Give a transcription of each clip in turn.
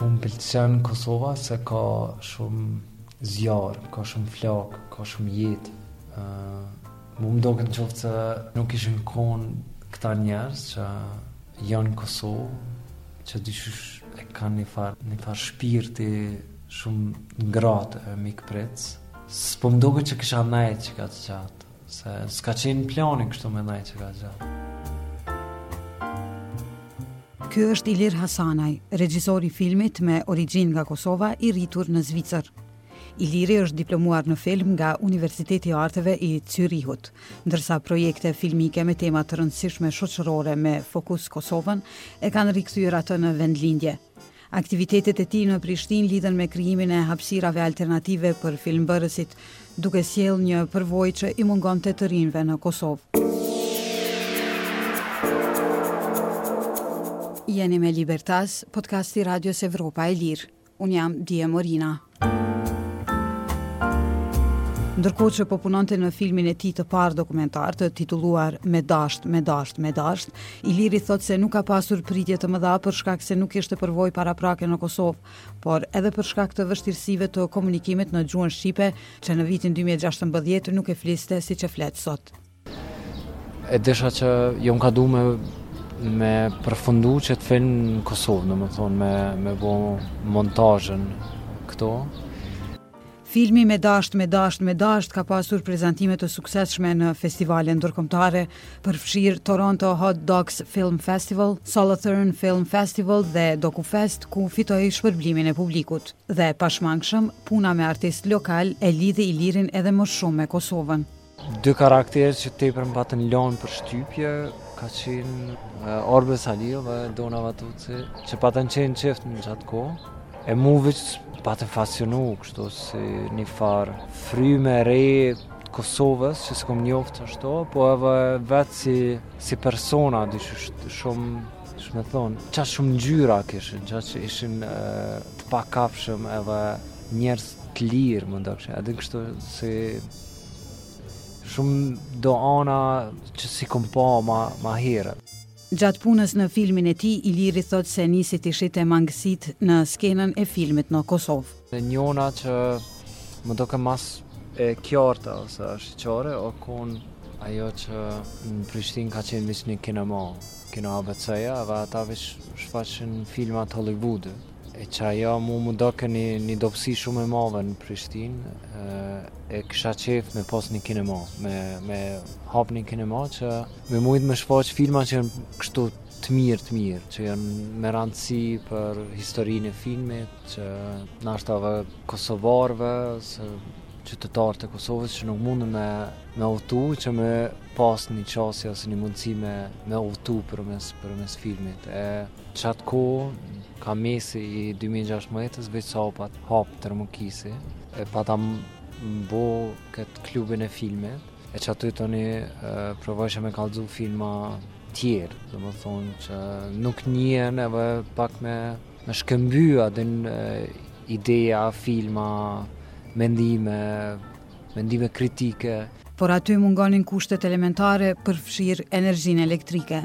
Po më pëlqen Kosova se ka shumë zjarr, ka shumë flakë, ka shumë jetë. Uh, m'u doke n'qoftë se nuk kishin konë këta njerëz që janë n'Kosovë, që dysh e kanë një farë, një farë shpirti shumë t'ngrohtë e mikpritës. S'po m'doket që kisha nejtë qekaq gjatë. Se s'ka qenë plani kështu me nejt qekaq gjatë. Ky është Ilir Hasanaj, regjisor i filmit me origjinë nga Kosova, i rritur në Zvicër. Iliri është diplomuar në film nga Universiteti i Arteve i Cyrihut, ndërsa projekte filmike me tema të rëndësishme shoqërore me fokus Kosovën e kanë rikthyer atë në vendlindje. Aktivitetet e tij në Prishtinë lidhen me krijimin e hapësirave alternative për filmbërësit, duke sjellë një përvojë që i mungonte të rinjve në Kosovë. Jeni me Libertas, podcasti i Radios Evropa e Lirë. Unë jam Die Morina. Ndërkohë që po punonte në filmin e tij të parë dokumentar të titulluar Me dasht, me dasht, me dasht, Iliri thotë se nuk ka pasur pritje të mëdha për shkak se nuk kishte përvojë paraprake në Kosovë, por edhe për shkak të vështirësive të komunikimit në gjuhën shqipe, që në vitin 2016 nuk e fliste siç e flet sot. E desha që jo m'ka du me, me përfundu qet film në Kosovë, domethonë me, me bo montazhën këto. Filmi me dasht, me dasht, me dasht ka pasur prezantime të suksesshme në festivale ndërkombëtare, përfshirë Toronto Hot Docs Film Festival, Solothurn Film Festival dhe DokuFest, ku fitoi shpërblimin e publikut. Dhe pashmangshëm, puna me artistë lokalë e lidhi Ilirin edhe më shumë me Kosovën. Dy karakterë që tepër më patën lënë përshtypje, ka qenë Orbe Saliu dhe Dona Vatuci, që patën qenë qift në qat kohë, e mu veç patën fascinu, kështu si një farë fryme re Kosovës, që s'kom njoftë ashtu, po edhe vetë si, si persona, dy shumë, shumë, domethonë, qa shumë gjyra kishin, qa që ishin e, të pakapshëm edhe njerëz të lirë, m'dokeshin, edhe kështu si Shumë do ana që s'i kom pa ma ma herët. Gjatë punës në filmin e tij, Iliri thotë se nisi t'i shihte mangësitë në skenën e filmit në Kosovë. Njona që m'doke ma së qarta ose është qare o kon ajo që në Prishtinë ka qenë veç një kinema, kino ABC-ja edhe ata veç shfaqshin filmat Hollywood-it. E qajo mu m'u doke një, një dobësi shumë e madhe në Prishtinë, e kisha qef me pas një kinema, me, me hap një kinema që me mujtë me shfaq filma që janë kështu të mirë, të mirë, që janë me rëndësi për historinë e filmit, që nashta edhe kosovarëve, ose qytetarët e Kosovës që nuk mundën me, me udhtu, që me pas një qasje ose një mundësi me, me udhtu përmes, përmes filmit. E, Qatë kohë kah mesi i dy mijë e gjashtëmbëdhjetë-s veq sa u pat hap Termokissi e pata bo këtë klubin e filmit e qaty tani provojsha me kallzu filma tjerë domethonë që nuk njihen edhe pak me me shkëmby adin ide, filma, mendime, mendime kritike. Por aty mungonin kushtet elementare përfshirë energjinë elektrike.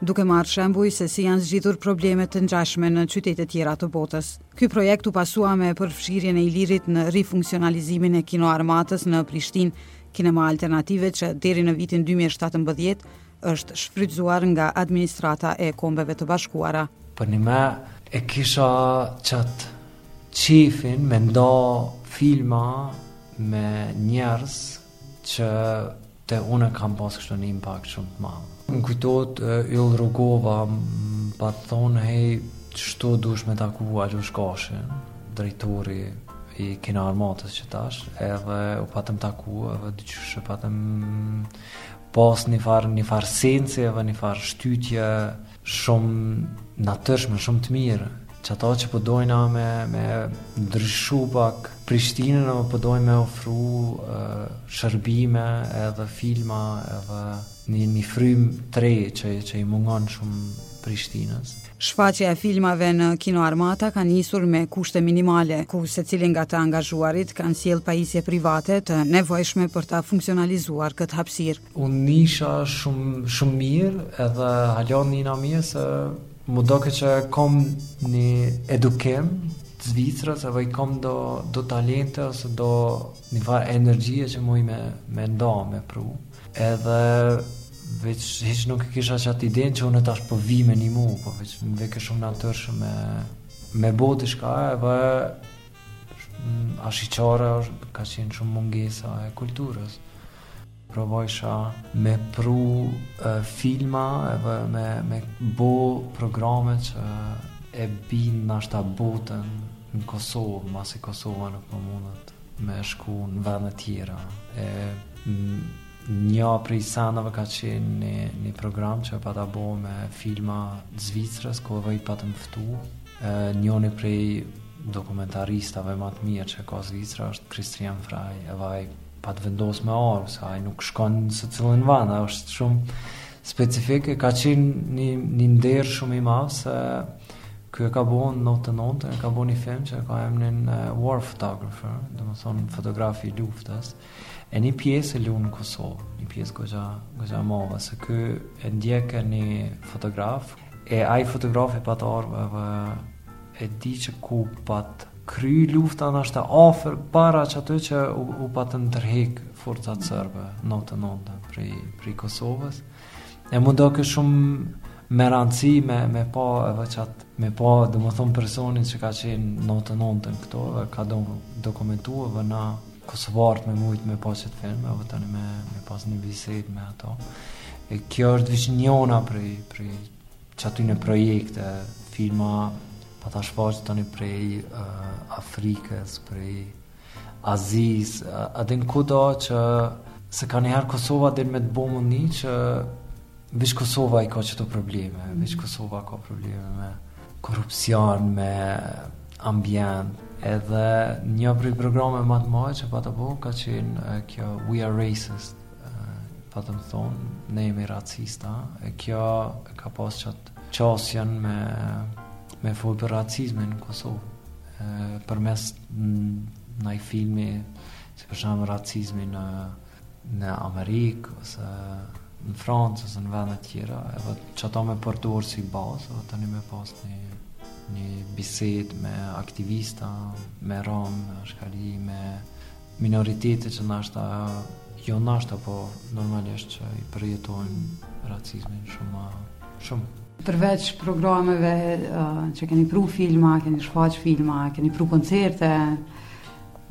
duke marrë shembuj se si janë zgjidhur probleme të ngjashme në qytete tjera të botës. Ky projekt u pasua me përfshirjen e Ilirit në rifunksionalizimin e Kino Armatës në Prishtinë, kinema alternative që deri në vitin 2017 është shfrytëzuar nga administrata e Kombeve të Bashkuara. Për qenime e kisha qat qefin me nda filma me njerëz që Te unë ka pas kështu një impakt shumë të madh. Më kujtohet Yll Rugova më pat thonë hej qishtu duhesh me taku Alush Gashin, drejtori i Kino Armatës që tash, edhe u patëm taku edhe diqysh e patëm pas një farë një farë sensi edhe një farë shtytje Shumë natyrshme, shumë të mirë. Qato që po dojna me me ndryshu pak Prishtinën e po dojmë me ofru uh, shërbime edhe filma edhe një një frymë të re që që i mungon shumë Prishtinës. Shfaqja e filmave në Kino Armata ka nisur me kushte minimale, ku secili nga të angazhuarit kanë sjellë pajisje private të nevojshme për ta funksionalizuar këtë hapësirë. Unë nisha shumë shumë mirë edhe hala nina mirë se m'u doke që kom një edukim të Zvicrës edhe i kom do, do talente ose do një farë energjie që muj me, me nda me pru edhe veç hiç nuk e kisha qat idenë që unë tash po vi me nimu po veç më vike shumë natyrshëm me, me bo diçka edhe ashiqare ka qenë shumë mungesa e kulturës Provojsha me pru filma edhe me me bo programe që e bin nashta botën në Kosovë, masi Kosova nuk po mundet me shku në vene tjera. E një prej senave ka qenë një, një program që e pata bo me filma të Zvicrës, ku edhe i patëm ftu. E njoni prej dokumentaristave ma të mirë që ka Zvicra është Kristian Fraj, edhe ai Pat vendos me ardhë, se ai nuk shkon në secilin ven, ai është shumë specifik, ka qenë një, një nder shumë i madh, se ky e ka bo në nëntëdhetenëntën, e ka bo një film që e ka emnin uh, War Photographer, domethonë fotografi i luftës, e një pjesë e lun në Kosovë, një pjesë goxha, goxha e madhe, se ky e ndjek një fotograf, e ai fotograf e pat ardhë, E di që ku pat kry lufta në është afër para qaty që u, u patën tërhek forcat serbe në nëntëdhetenëntën prej, prej Kosovës e m'u dokë shumë me rëndësi me, me pa edhe qat me pa domethonë personin që ka qenë në nëntëdhetenëntën këtu edhe ka do dokumentu edhe na kosovarët me mujtë me pa qët film edhe tani me, me pas një bisedë me ato e kjo është veç njona prej, prej Qatyne projekte, filma, pata shfaq tani prej uh, Afrikës, prej Azisë, uh, a din kudo që s'e ka njëherë Kosova dhe me të bo me ndi që veç Kosova i ka qëto probleme, veç Kosova ka probleme me korrupsion, me ambient, edhe një prej programe ma të mdhaja që pata bo ka qenë uh, kjo We Are Racist, patëm thonë, ne jemi racista, e kjo ka pas qatë qasjen me, me fol për racizëm në Kosovë. E, përmes naj filmi, si për shembull racizmi në, në Amerikë, ose në Francë, ose në vende tjera, edhe qata me përdor si bazë, edhe tani me pas një një bisedë me aktivista, me romë, me ashkali, me minoritete që nashta jo nashta po normalisht që i përjetojnë racizmin shumë ma shumë. Përveç programeve uh, që keni pru filma, keni shfaq filma, keni pru koncerte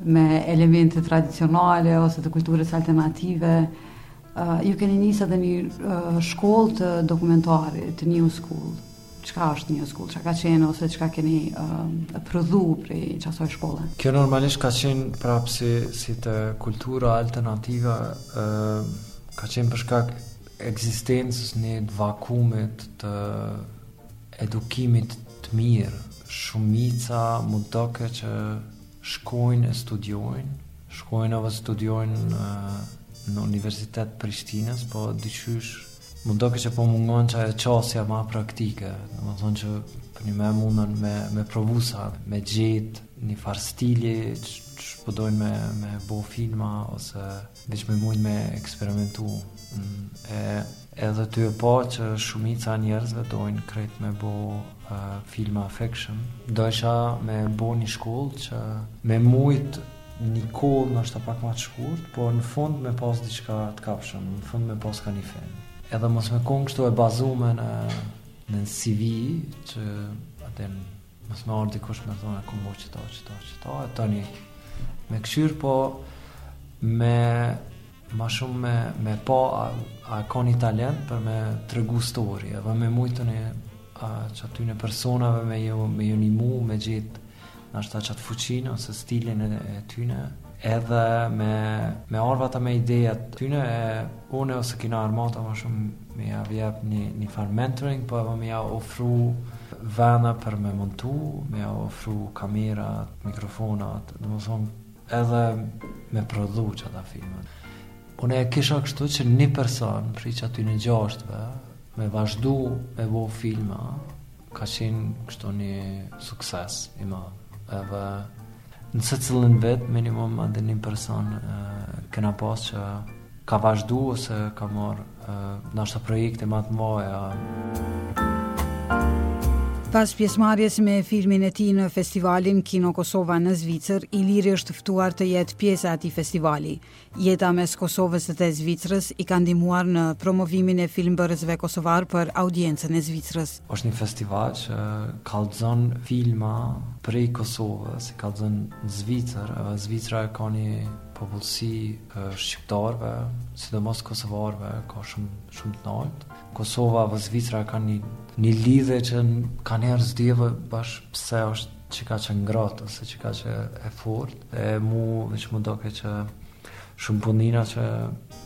me elemente tradicionale ose të kulturës alternative, uh, ju keni nis edhe një uh, shkollë të dokumentarit, të Neo School. Çka është New School, çka ka qenë ose çka keni uh, prodhu prej qasaj shkolle? Kjo normalisht ka qenë prapë si, si të kultura alternativa, uh, ka qenë për shkak ekzistencës të një vakumit të edukimit të mirë. Shumica mu doke që shkojnë e studiojnë, shkojnë edhe studiojnë uh, në Universitet Prishtinës, po disi qysh Mu doke që po mungon qajo qasja ma praktike, domethonë që për një me mujtën me, me provu, sa me gjetë një farë stili që po dojnë me, me bo filma ose veç me mujt me eksperimentu. Mm, e, edhe tu e pa që shumica e njerëzve dojnë krejt me bo uh, filma fiction, dojsha me bo një shkollë që me mujtë Me kon ndoshta pak ma të shkurt por në fund me pas diçka të kapshme në fund me pas ka një film edhe mos me kon kështu e bazume në në CV që atëherë mos me ardhë dikush me thonë kum bo qëta qëta qëta e tani me këqyrë po me Ma shumë me, me pa a, a ka një talent për me tregu story, edhe me mujtë në qatyne personave me ju, me ju ndihmu, me gjetë ndoshta qatë fuqinë ose stilin e, e tyne, edhe me, me ardhë me idejat tyne, e une ose kina normal ma shumë me ja jep një, një farë mentoring, po edhe me ja ofru venin për me montu, me ja ofru kamerat, mikrofonat, domethonë, Edhe me prodhu qata filmat. Unë e kisha kështu që një person, prej qatyne gjashtëve, me vazhdu me bo filma, ka qenë kështu një sukses i madh. Edhe në secilin vit, minimum, edhe një person, kena pas që Ka vazhdu ose ka marr ndoshta projekte ma të mëdha. Pas pjesëmarrjes me filmin e tij në festivalin Kino Kosova në Zvicër, Iliri është ftuar të jetë pjesë e atij festivali. Jeta mes Kosovës dhe Zvicrës i ka ndihmuar në promovimin e filmbërësve kosovar për audiencën e Zvicrës. Është një festival që kallxon filma prej Kosovës, i kallxon në Zvicër, edhe Zvicra ka një Popullsi shqiptarëve, sidomos kosovarëve, shumë shumë të naltë. Kosova dhe Zvicra kanë një, një lidhje që kanihere s'di bash pse është qekaq e ngrohtë ose qekaq e fortë. E mu veç mu doke që shumë punë që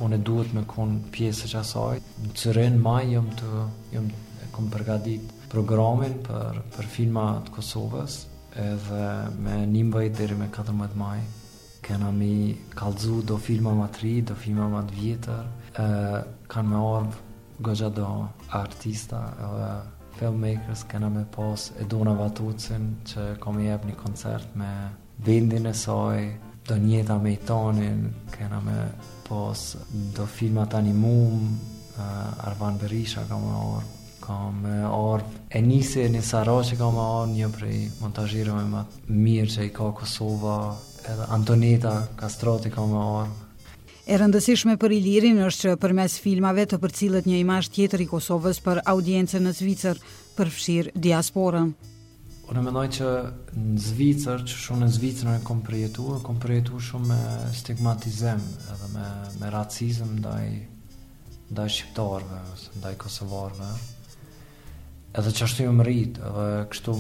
unë duhet me konë pjesë e qasaj. Në fillim maj jam, jam e kom përgatit programin për, për filma të Kosovës edhe me 11 deri me 14 maj Kena me i kallxu do filma ma të ri, do filma ma të vjetër, kanë me ardhë goxha do artista edhe filmmakers, kena me pas Edona Vatocin që ka me jep një koncert me bendin e saj, do njejta me Tonin, kena me pas do filma të animum, Arvan Berisha ka me ardhë, Ka me ardhë Enisi Enis Saraçi ka me ardhë një prej montazhirëve më të mirë që i ka Kosova, edhe Antoneta Kastrati ka me ardhë. E rëndësishme për Ilirin është që përmes filmave të përcillet një imazh tjetër i Kosovës për audiencën në Zvicër, përfshirë diasporën. Unë mendoj që në Zvicër, që shumë në Zvicër e kom përjetu, kom përjetu shumë me stigmatizem edhe me, me racizm ndaj ndaj shqiptarëve ose ndaj kosovarëve. Edhe qashtu jam rrit, edhe kështu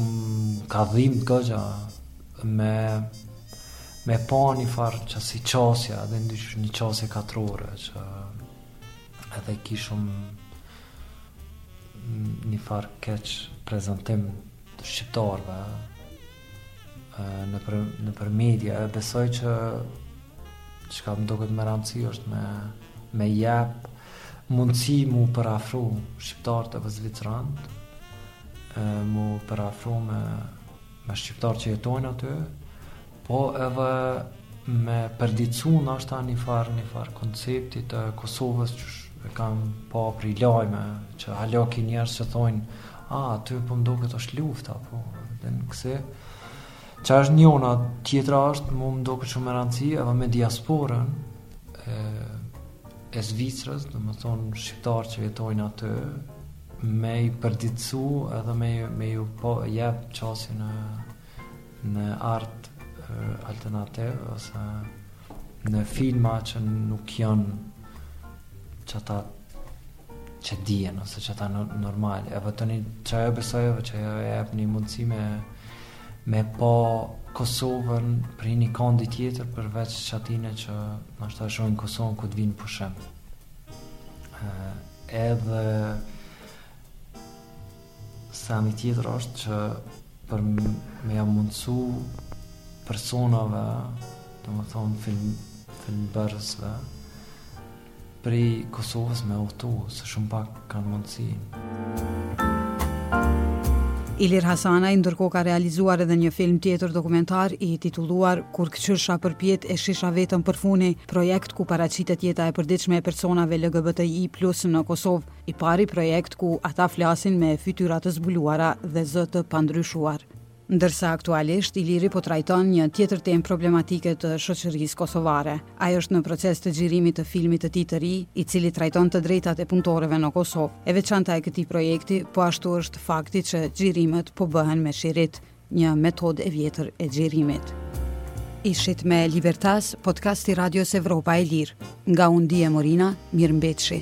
ka dhimt goxha me me pa një farë qasi qasja edhe një, një qasje katrore që edhe kishim një farë keq prezantim të shqiptarëve nëpër nëpër media besoj që çka më duket me rëndësi është me me jep mundësi m'u përafru shqiptarët edhe zvicrant m'u përafru me me shqiptarë që jetojnë aty po edhe me përditësu nashta një farë një farë koncepti të Kosovës që e kanë pa prej lajmeve që hala ki njerëz që thojnë Ah aty po mdoket është luftë apo diçka kësi Qajo është njona, tjetra është, mu më doket shumë me rëndësi, edhe me diasporën e, e Zvicrës, domethënë shqiptarë që jetojnë aty, me i përditësu edhe me, me ju jep qasje në, Në art alternativ ose në filma që nuk janë qata që dihen ose qata normale veç tani qajo besoj ve qajo e jep një mundësi me me pa Kosovën prej një kandi tjetër përveç qatyne që nashta e shohin Kosovën kur të vijnë pushim edhe seni tjetër është që për me ja mundësu personave, domethënë film, filmbërësve, prej Kosovës me uhtu, se shumë pak kanë mundësi. Ilir Hasanaj ndërkohë ka realizuar edhe një film tjetër dokumentar i titulluar Kur këqyrsha përpjetë e shisha vetëm përfuni, projekt ku paraqitet jeta e përditshme e personave LGBTI plus në Kosovë. I pari projekt ku ata flasin me fytyra të zbuluara dhe zë të pandryshuar. Ndërsa aktualisht Iliri po trajton një tjetër temë problematike të shoqërisë kosovare. Ai është në proces të xhirimit të filmit të tij të ri, i cili trajton të drejtat e punëtorëve në Kosovë. E veçanta e këtij projekti po ashtu është fakti që xhirimet po bëhen me shirit. Një metodë e vjetër e xhirimit. Ishit me Libertas, podcast i Radios Evropa e Lirë. Nga unë Dije Morina, mirë mbetshi.